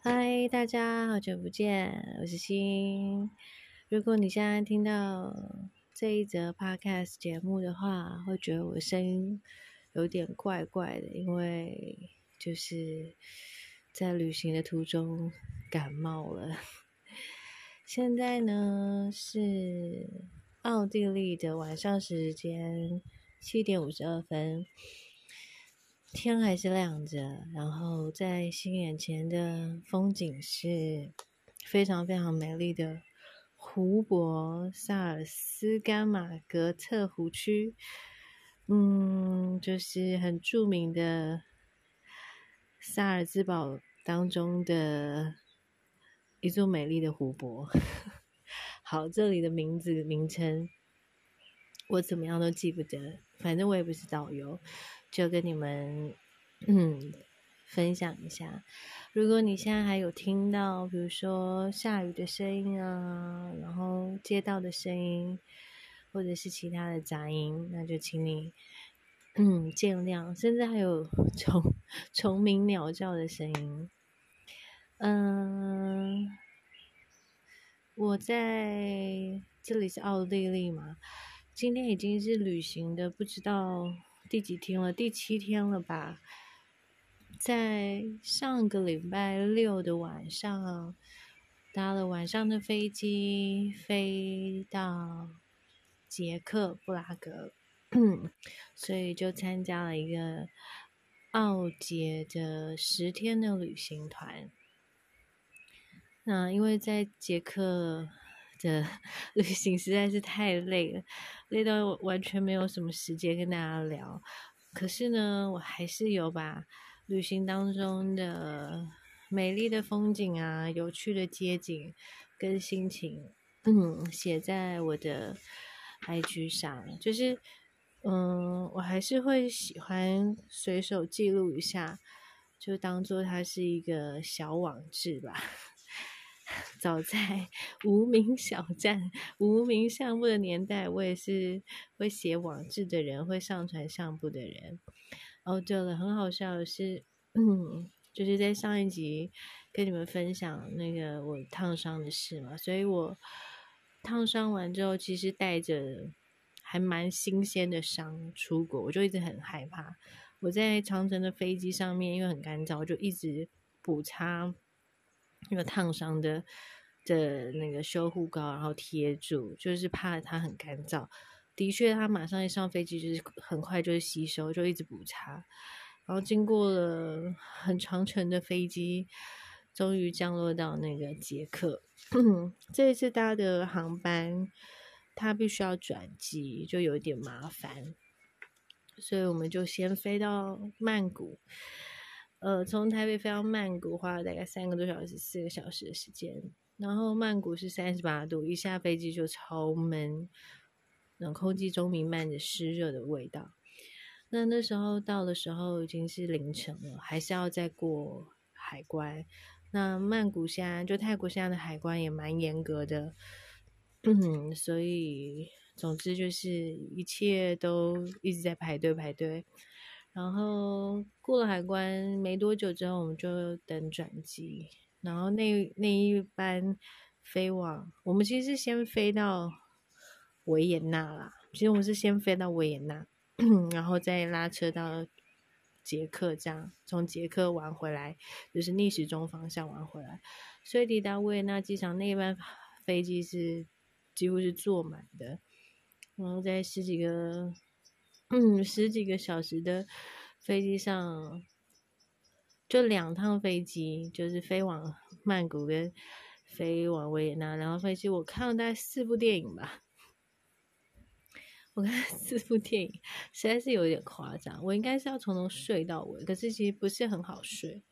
嗨，大家好久不见，我是心。如果你现在听到这一则 podcast 节目的话，会觉得我的声音有点怪怪的，因为就是在旅行的途中感冒了。现在呢是奥地利的晚上时间七点五十二分。天还是亮着，然后在心眼前的风景是非常非常美丽的湖泊——萨尔斯甘马格特湖区。嗯，就是很著名的萨尔兹堡当中的一座美丽的湖泊。好，这里的名字名称我怎么样都记不得，反正我也不是导游。就跟你们嗯分享一下，如果你现在还有听到，比如说下雨的声音啊，然后街道的声音，或者是其他的杂音，那就请你嗯见谅，甚至还有 虫虫鸣鸟叫的声音。嗯，我在这里是奥地利嘛，今天已经是旅行的，不知道。第几天了？第七天了吧？在上个礼拜六的晚上，搭了晚上的飞机飞到捷克布拉格，所以就参加了一个奥捷的十天的旅行团。那因为在捷克。的旅行实在是太累了，累到完全没有什么时间跟大家聊。可是呢，我还是有把旅行当中的美丽的风景啊、有趣的街景跟心情，嗯，写在我的 IG 上。就是，嗯，我还是会喜欢随手记录一下，就当做它是一个小网志吧。早在 无名小站、无名相簿的年代，我也是会写网志的人，会上传相簿的人。哦，对了，很好笑的是，就是在上一集跟你们分享那个我烫伤的事嘛，所以我烫伤完之后，其实带着还蛮新鲜的伤出国，我就一直很害怕。我在长城的飞机上面，因为很干燥，就一直补擦。那个烫伤的的那个修护膏，然后贴住，就是怕它很干燥。的确，它马上一上飞机，就是很快就会吸收，就一直补擦。然后经过了很长程的飞机，终于降落到那个捷克。这一次搭的航班，它必须要转机，就有点麻烦，所以我们就先飞到曼谷。呃，从台北飞到曼谷花了大概三个多小时、四个小时的时间。然后曼谷是三十八度，一下飞机就超闷，那空气中弥漫着湿热的味道。那那时候到的时候已经是凌晨了，还是要再过海关。那曼谷现在就泰国现在的海关也蛮严格的，嗯，所以总之就是一切都一直在排队排队。然后过了海关没多久之后，我们就等转机。然后那那一班飞往我们其实是先飞到维也纳啦。其实我们是先飞到维也纳，然后再拉车到捷克，这样从捷克玩回来，就是逆时钟方向玩回来。所以抵达维也纳机场那一班飞机是几乎是坐满的，然后在十几个。嗯，十几个小时的飞机上，就两趟飞机，就是飞往曼谷跟飞往维也纳。然后飞机我看了大概四部电影吧，我看四部电影实在是有点夸张。我应该是要从头睡到尾，可是其实不是很好睡。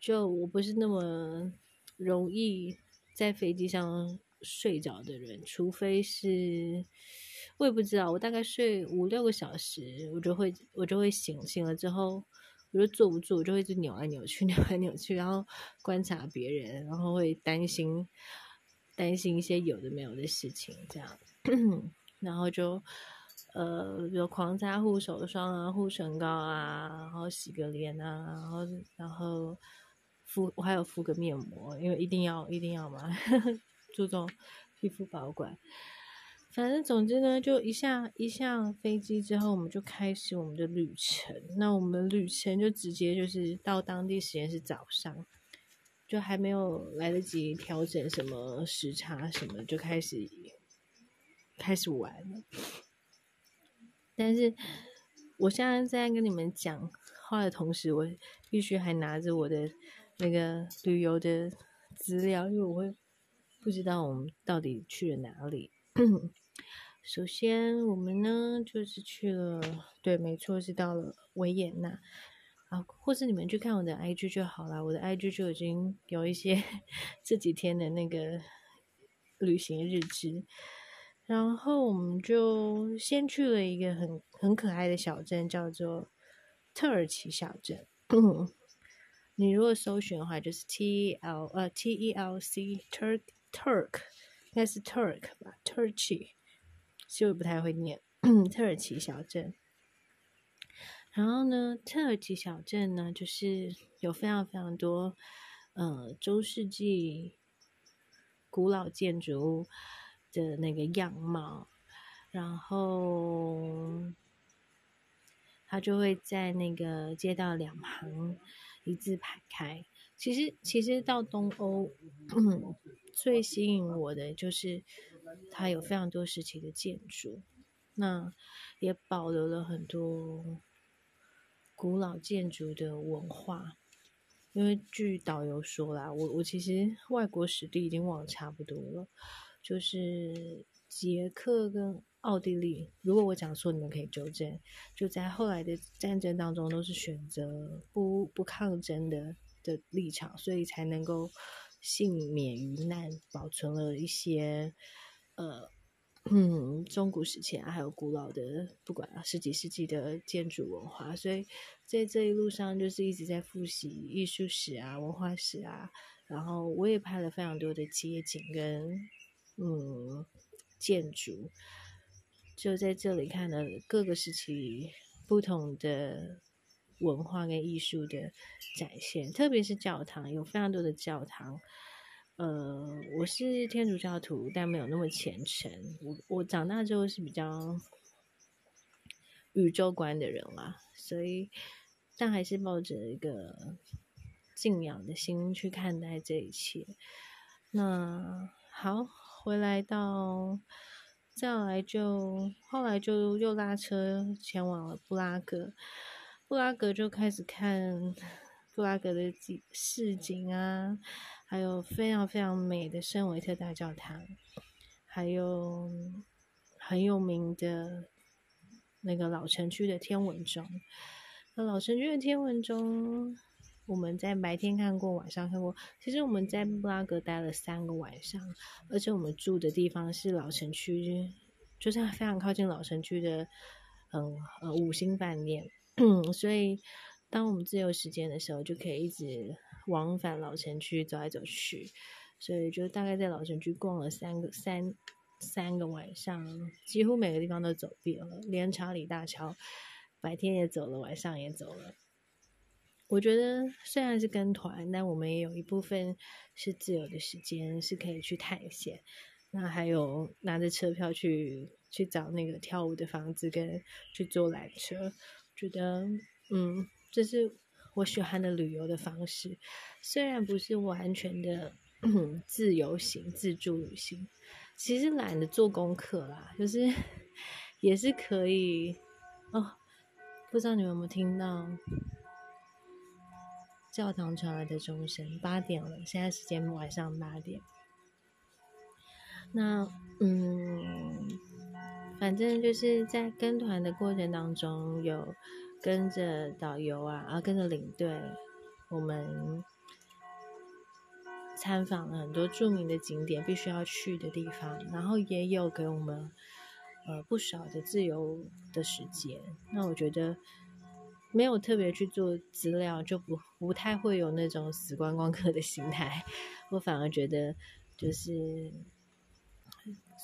就我不是那么容易在飞机上睡着的人，除非是。我也不知道，我大概睡五六个小时，我就会我就会醒，醒了之后我就坐不住，我就会一直扭来扭去，扭来扭去，然后观察别人，然后会担心担心一些有的没有的事情，这样，然后就呃，比如狂擦护手霜啊、护唇膏啊，然后洗个脸啊，然后然后敷我还有敷个面膜，因为一定要一定要嘛，注重皮肤保管。反正总之呢，就一下一下飞机之后，我们就开始我们的旅程。那我们旅程就直接就是到当地时间是早上，就还没有来得及调整什么时差什么，就开始开始玩了。但是我现在在跟你们讲话的同时，我必须还拿着我的那个旅游的资料，因为我会不知道我们到底去了哪里。首先，我们呢就是去了，对，没错，是到了维也纳啊。或是你们去看我的 IG 就好了，我的 IG 就已经有一些 这几天的那个旅行日志。然后我们就先去了一个很很可爱的小镇，叫做特尔奇小镇。你如果搜寻的话，就是 T L 呃 T E L C Turk Turk。应该是 Turk 吧，Turkey，其实不太会念。特尔奇小镇，然后呢，特尔奇小镇呢，就是有非常非常多，呃，中世纪古老建筑的那个样貌，然后它就会在那个街道两旁一字排开。其实，其实到东欧。最吸引我的就是它有非常多时期的建筑，那也保留了很多古老建筑的文化。因为据导游说啦，我我其实外国史地已经忘差不多了，就是捷克跟奥地利，如果我讲错，你们可以纠正。就在后来的战争当中，都是选择不不抗争的的立场，所以才能够。幸免于难，保存了一些呃，嗯，中古时期啊，还有古老的，不管啊，十几世纪的建筑文化。所以在这一路上，就是一直在复习艺术史啊、文化史啊。然后我也拍了非常多的街景跟嗯建筑，就在这里看了各个时期不同的。文化跟艺术的展现，特别是教堂，有非常多的教堂。呃，我是天主教徒，但没有那么虔诚。我我长大之后是比较宇宙观的人啦，所以但还是抱着一个敬仰的心去看待这一切。那好，回来到再来就后来就又拉车前往了布拉格。布拉格就开始看布拉格的景市景啊，还有非常非常美的圣维特大教堂，还有很有名的那个老城区的天文钟。那老城区的天文钟，我们在白天看过，晚上看过。其实我们在布拉格待了三个晚上，而且我们住的地方是老城区，就是非常靠近老城区的，嗯呃五星饭店。所以当我们自由时间的时候，就可以一直往返老城区走来走去。所以就大概在老城区逛了三个三三个晚上，几乎每个地方都走遍了，连查理大桥白天也走了，晚上也走了。我觉得虽然是跟团，但我们也有一部分是自由的时间，是可以去探险。那还有拿着车票去去找那个跳舞的房子，跟去坐缆车。觉得，嗯，这是我喜欢的旅游的方式，虽然不是完全的 自由行、自助旅行，其实懒得做功课啦，就是 也是可以。哦，不知道你们有没有听到教堂传来的钟声？八点了，现在时间晚上八点。那，嗯。反正就是在跟团的过程当中，有跟着导游啊，啊，跟着领队，我们参访了很多著名的景点，必须要去的地方，然后也有给我们呃不少的自由的时间。那我觉得没有特别去做资料，就不不太会有那种死观光客的心态。我反而觉得就是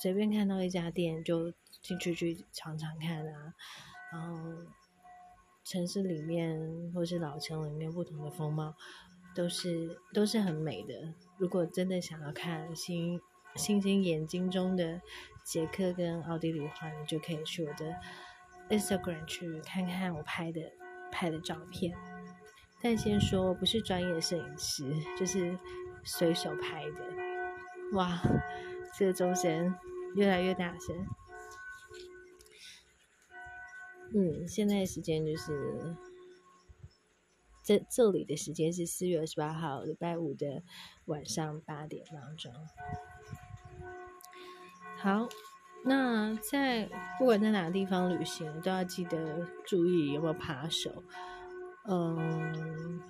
随便看到一家店就。进去去尝尝看啊，然后城市里面或是老城里面不同的风貌，都是都是很美的。如果真的想要看星星星眼睛中的捷克跟奥地利的话，你就可以去我的 Instagram 去看看我拍的拍的照片。但先说，我不是专业摄影师，就是随手拍的。哇，这个钟声越来越大声。嗯，现在时间就是。这这里的时间是四月二十八号礼拜五的晚上八点当中。好，那在不管在哪个地方旅行，都要记得注意有没有扒手。嗯，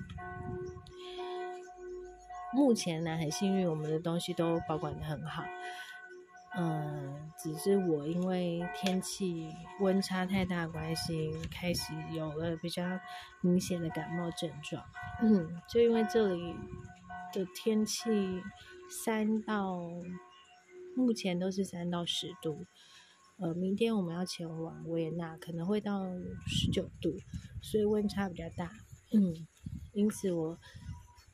目前呢很幸运，我们的东西都保管的很好。嗯，只是我因为天气温差太大关系，开始有了比较明显的感冒症状。嗯，就因为这里的天气三到目前都是三到十度，呃，明天我们要前往维也纳，可能会到十九度，所以温差比较大。嗯，因此我。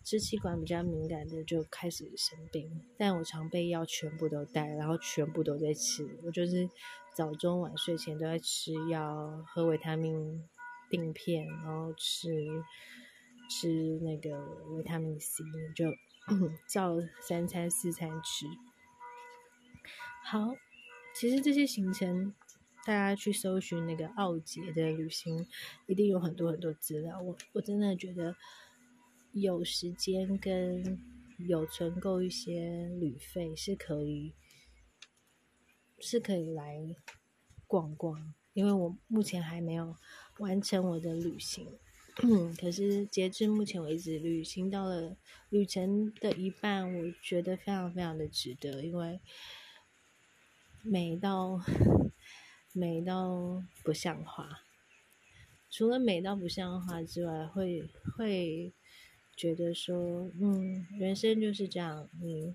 支气管比较敏感的就开始生病，但我常备药全部都带，然后全部都在吃。我就是早中晚睡前都在吃药，喝维他命锭片，然后吃吃那个维他命 C，就 照三餐四餐吃。好，其实这些行程大家去搜寻那个奥杰的旅行，一定有很多很多资料。我我真的觉得。有时间跟有存够一些旅费是可以，是可以来逛逛。因为我目前还没有完成我的旅行，可是截至目前为止，旅行到了旅程的一半，我觉得非常非常的值得，因为美到美到不像话。除了美到不像话之外，会会。觉得说，嗯，人生就是这样，你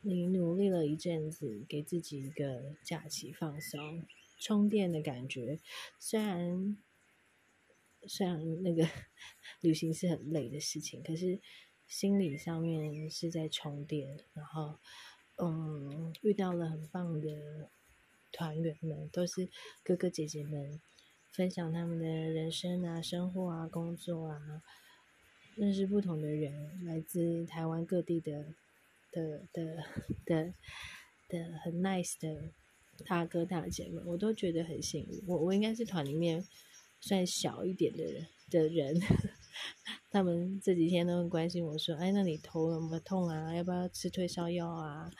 你努力了一阵子，给自己一个假期放松、充电的感觉。虽然虽然那个旅行是很累的事情，可是心理上面是在充电。然后，嗯，遇到了很棒的团员们，都是哥哥姐姐们，分享他们的人生啊、生活啊、工作啊。认识不同的人，来自台湾各地的的的的的很 nice 的大哥大姐们，我都觉得很幸运。我我应该是团里面算小一点的人的人，他们这几天都很关心我说：“哎，那你头有没有痛啊？要不要吃退烧药啊？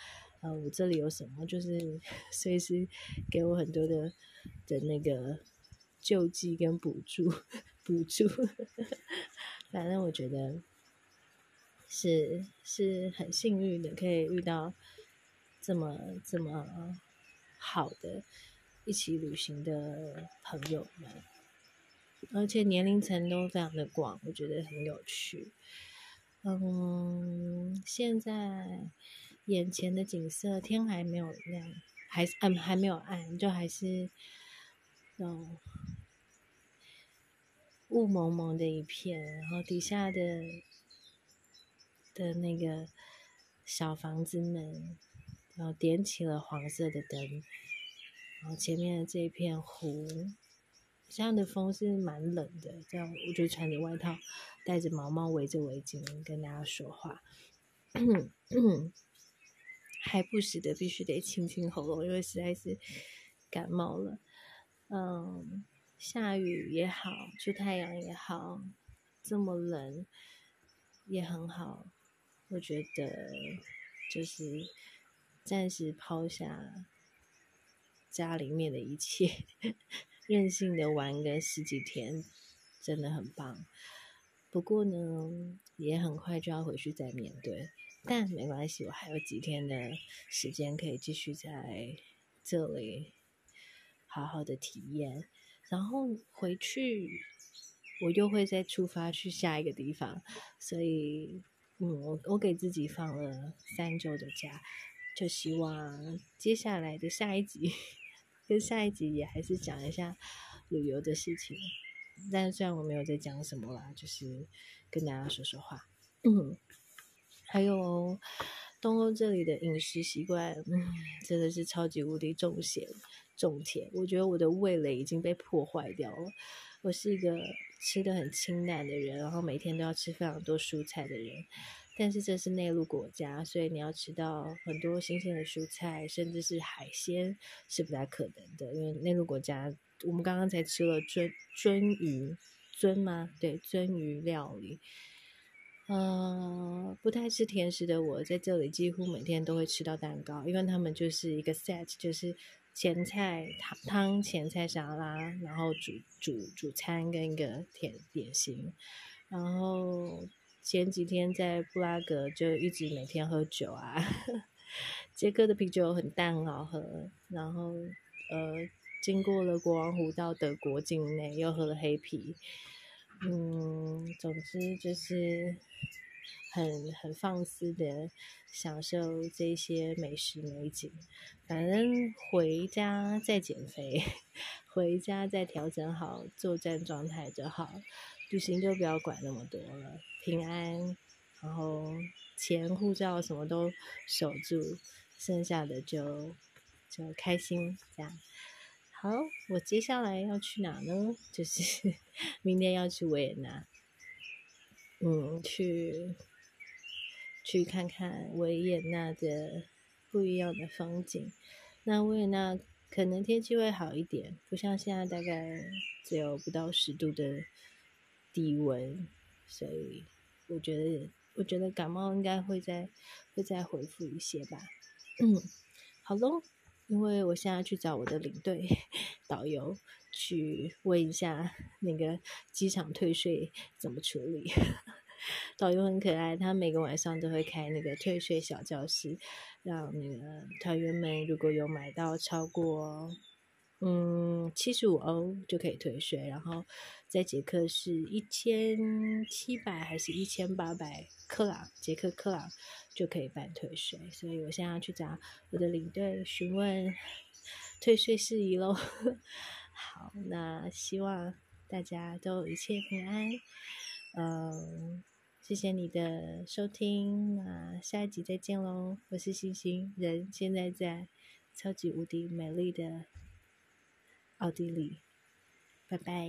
呃，我这里有什么？就是 随时给我很多的的那个救济跟补助补助。”反正我觉得是是很幸运的，可以遇到这么这么好的一起旅行的朋友们，而且年龄层都非常的广，我觉得很有趣。嗯，现在眼前的景色，天还没有亮，还嗯还没有暗，就还是嗯。雾蒙蒙的一片，然后底下的的那个小房子们，然后点起了黄色的灯，然后前面的这一片湖，这样的风是蛮冷的，这样我就穿着外套，戴着毛毛，围着围巾跟大家说话，还不时的必须得清清喉咙，因为实在是感冒了，嗯。下雨也好，出太阳也好，这么冷也很好。我觉得就是暂时抛下家里面的一切，任性的玩个十几天，真的很棒。不过呢，也很快就要回去再面对，但没关系，我还有几天的时间可以继续在这里好好的体验。然后回去，我又会再出发去下一个地方，所以，嗯，我我给自己放了三周的假，就希望接下来的下一集 跟下一集也还是讲一下旅游的事情，但虽然我没有在讲什么啦，就是跟大家说说话。嗯，还有东欧这里的饮食习惯，嗯，真的是超级无敌重咸种田。我觉得我的味蕾已经被破坏掉了。我是一个吃的很清淡的人，然后每天都要吃非常多蔬菜的人。但是这是内陆国家，所以你要吃到很多新鲜的蔬菜，甚至是海鲜是不太可能的。因为内陆国家，我们刚刚才吃了鳟鳟鱼，鳟吗？对，鳟鱼料理。呃，不太吃甜食的我，在这里几乎每天都会吃到蛋糕，因为他们就是一个 set，就是前菜汤汤前菜沙拉，然后主主主餐跟一个甜点心。然后前几天在布拉格就一直每天喝酒啊，捷克的啤酒很淡很好喝。然后呃，经过了国王湖到德国境内，又喝了黑啤。嗯，总之就是很很放肆的享受这些美食美景，反正回家再减肥，回家再调整好作战状态就好，旅行就不要管那么多了，平安，然后钱护照什么都守住，剩下的就就开心这样。好，我接下来要去哪呢？就是 明天要去维也纳，嗯，去去看看维也纳的不一样的风景。那维也纳可能天气会好一点，不像现在大概只有不到十度的低温，所以我觉得我觉得感冒应该会再会再恢复一些吧。嗯，好喽。因为我现在去找我的领队 导游去问一下那个机场退税怎么处理。导游很可爱，他每个晚上都会开那个退税小教室，让那个团员们如果有买到超过嗯七十五欧就可以退税，然后在捷克是一千七百还是一千八百克朗，捷克克朗。就可以办退税，所以我现在要去找我的领队询问退税事宜喽。好，那希望大家都一切平安。嗯，谢谢你的收听，那下一集再见喽。我是星星，人现在在超级无敌美丽的奥地利，拜拜。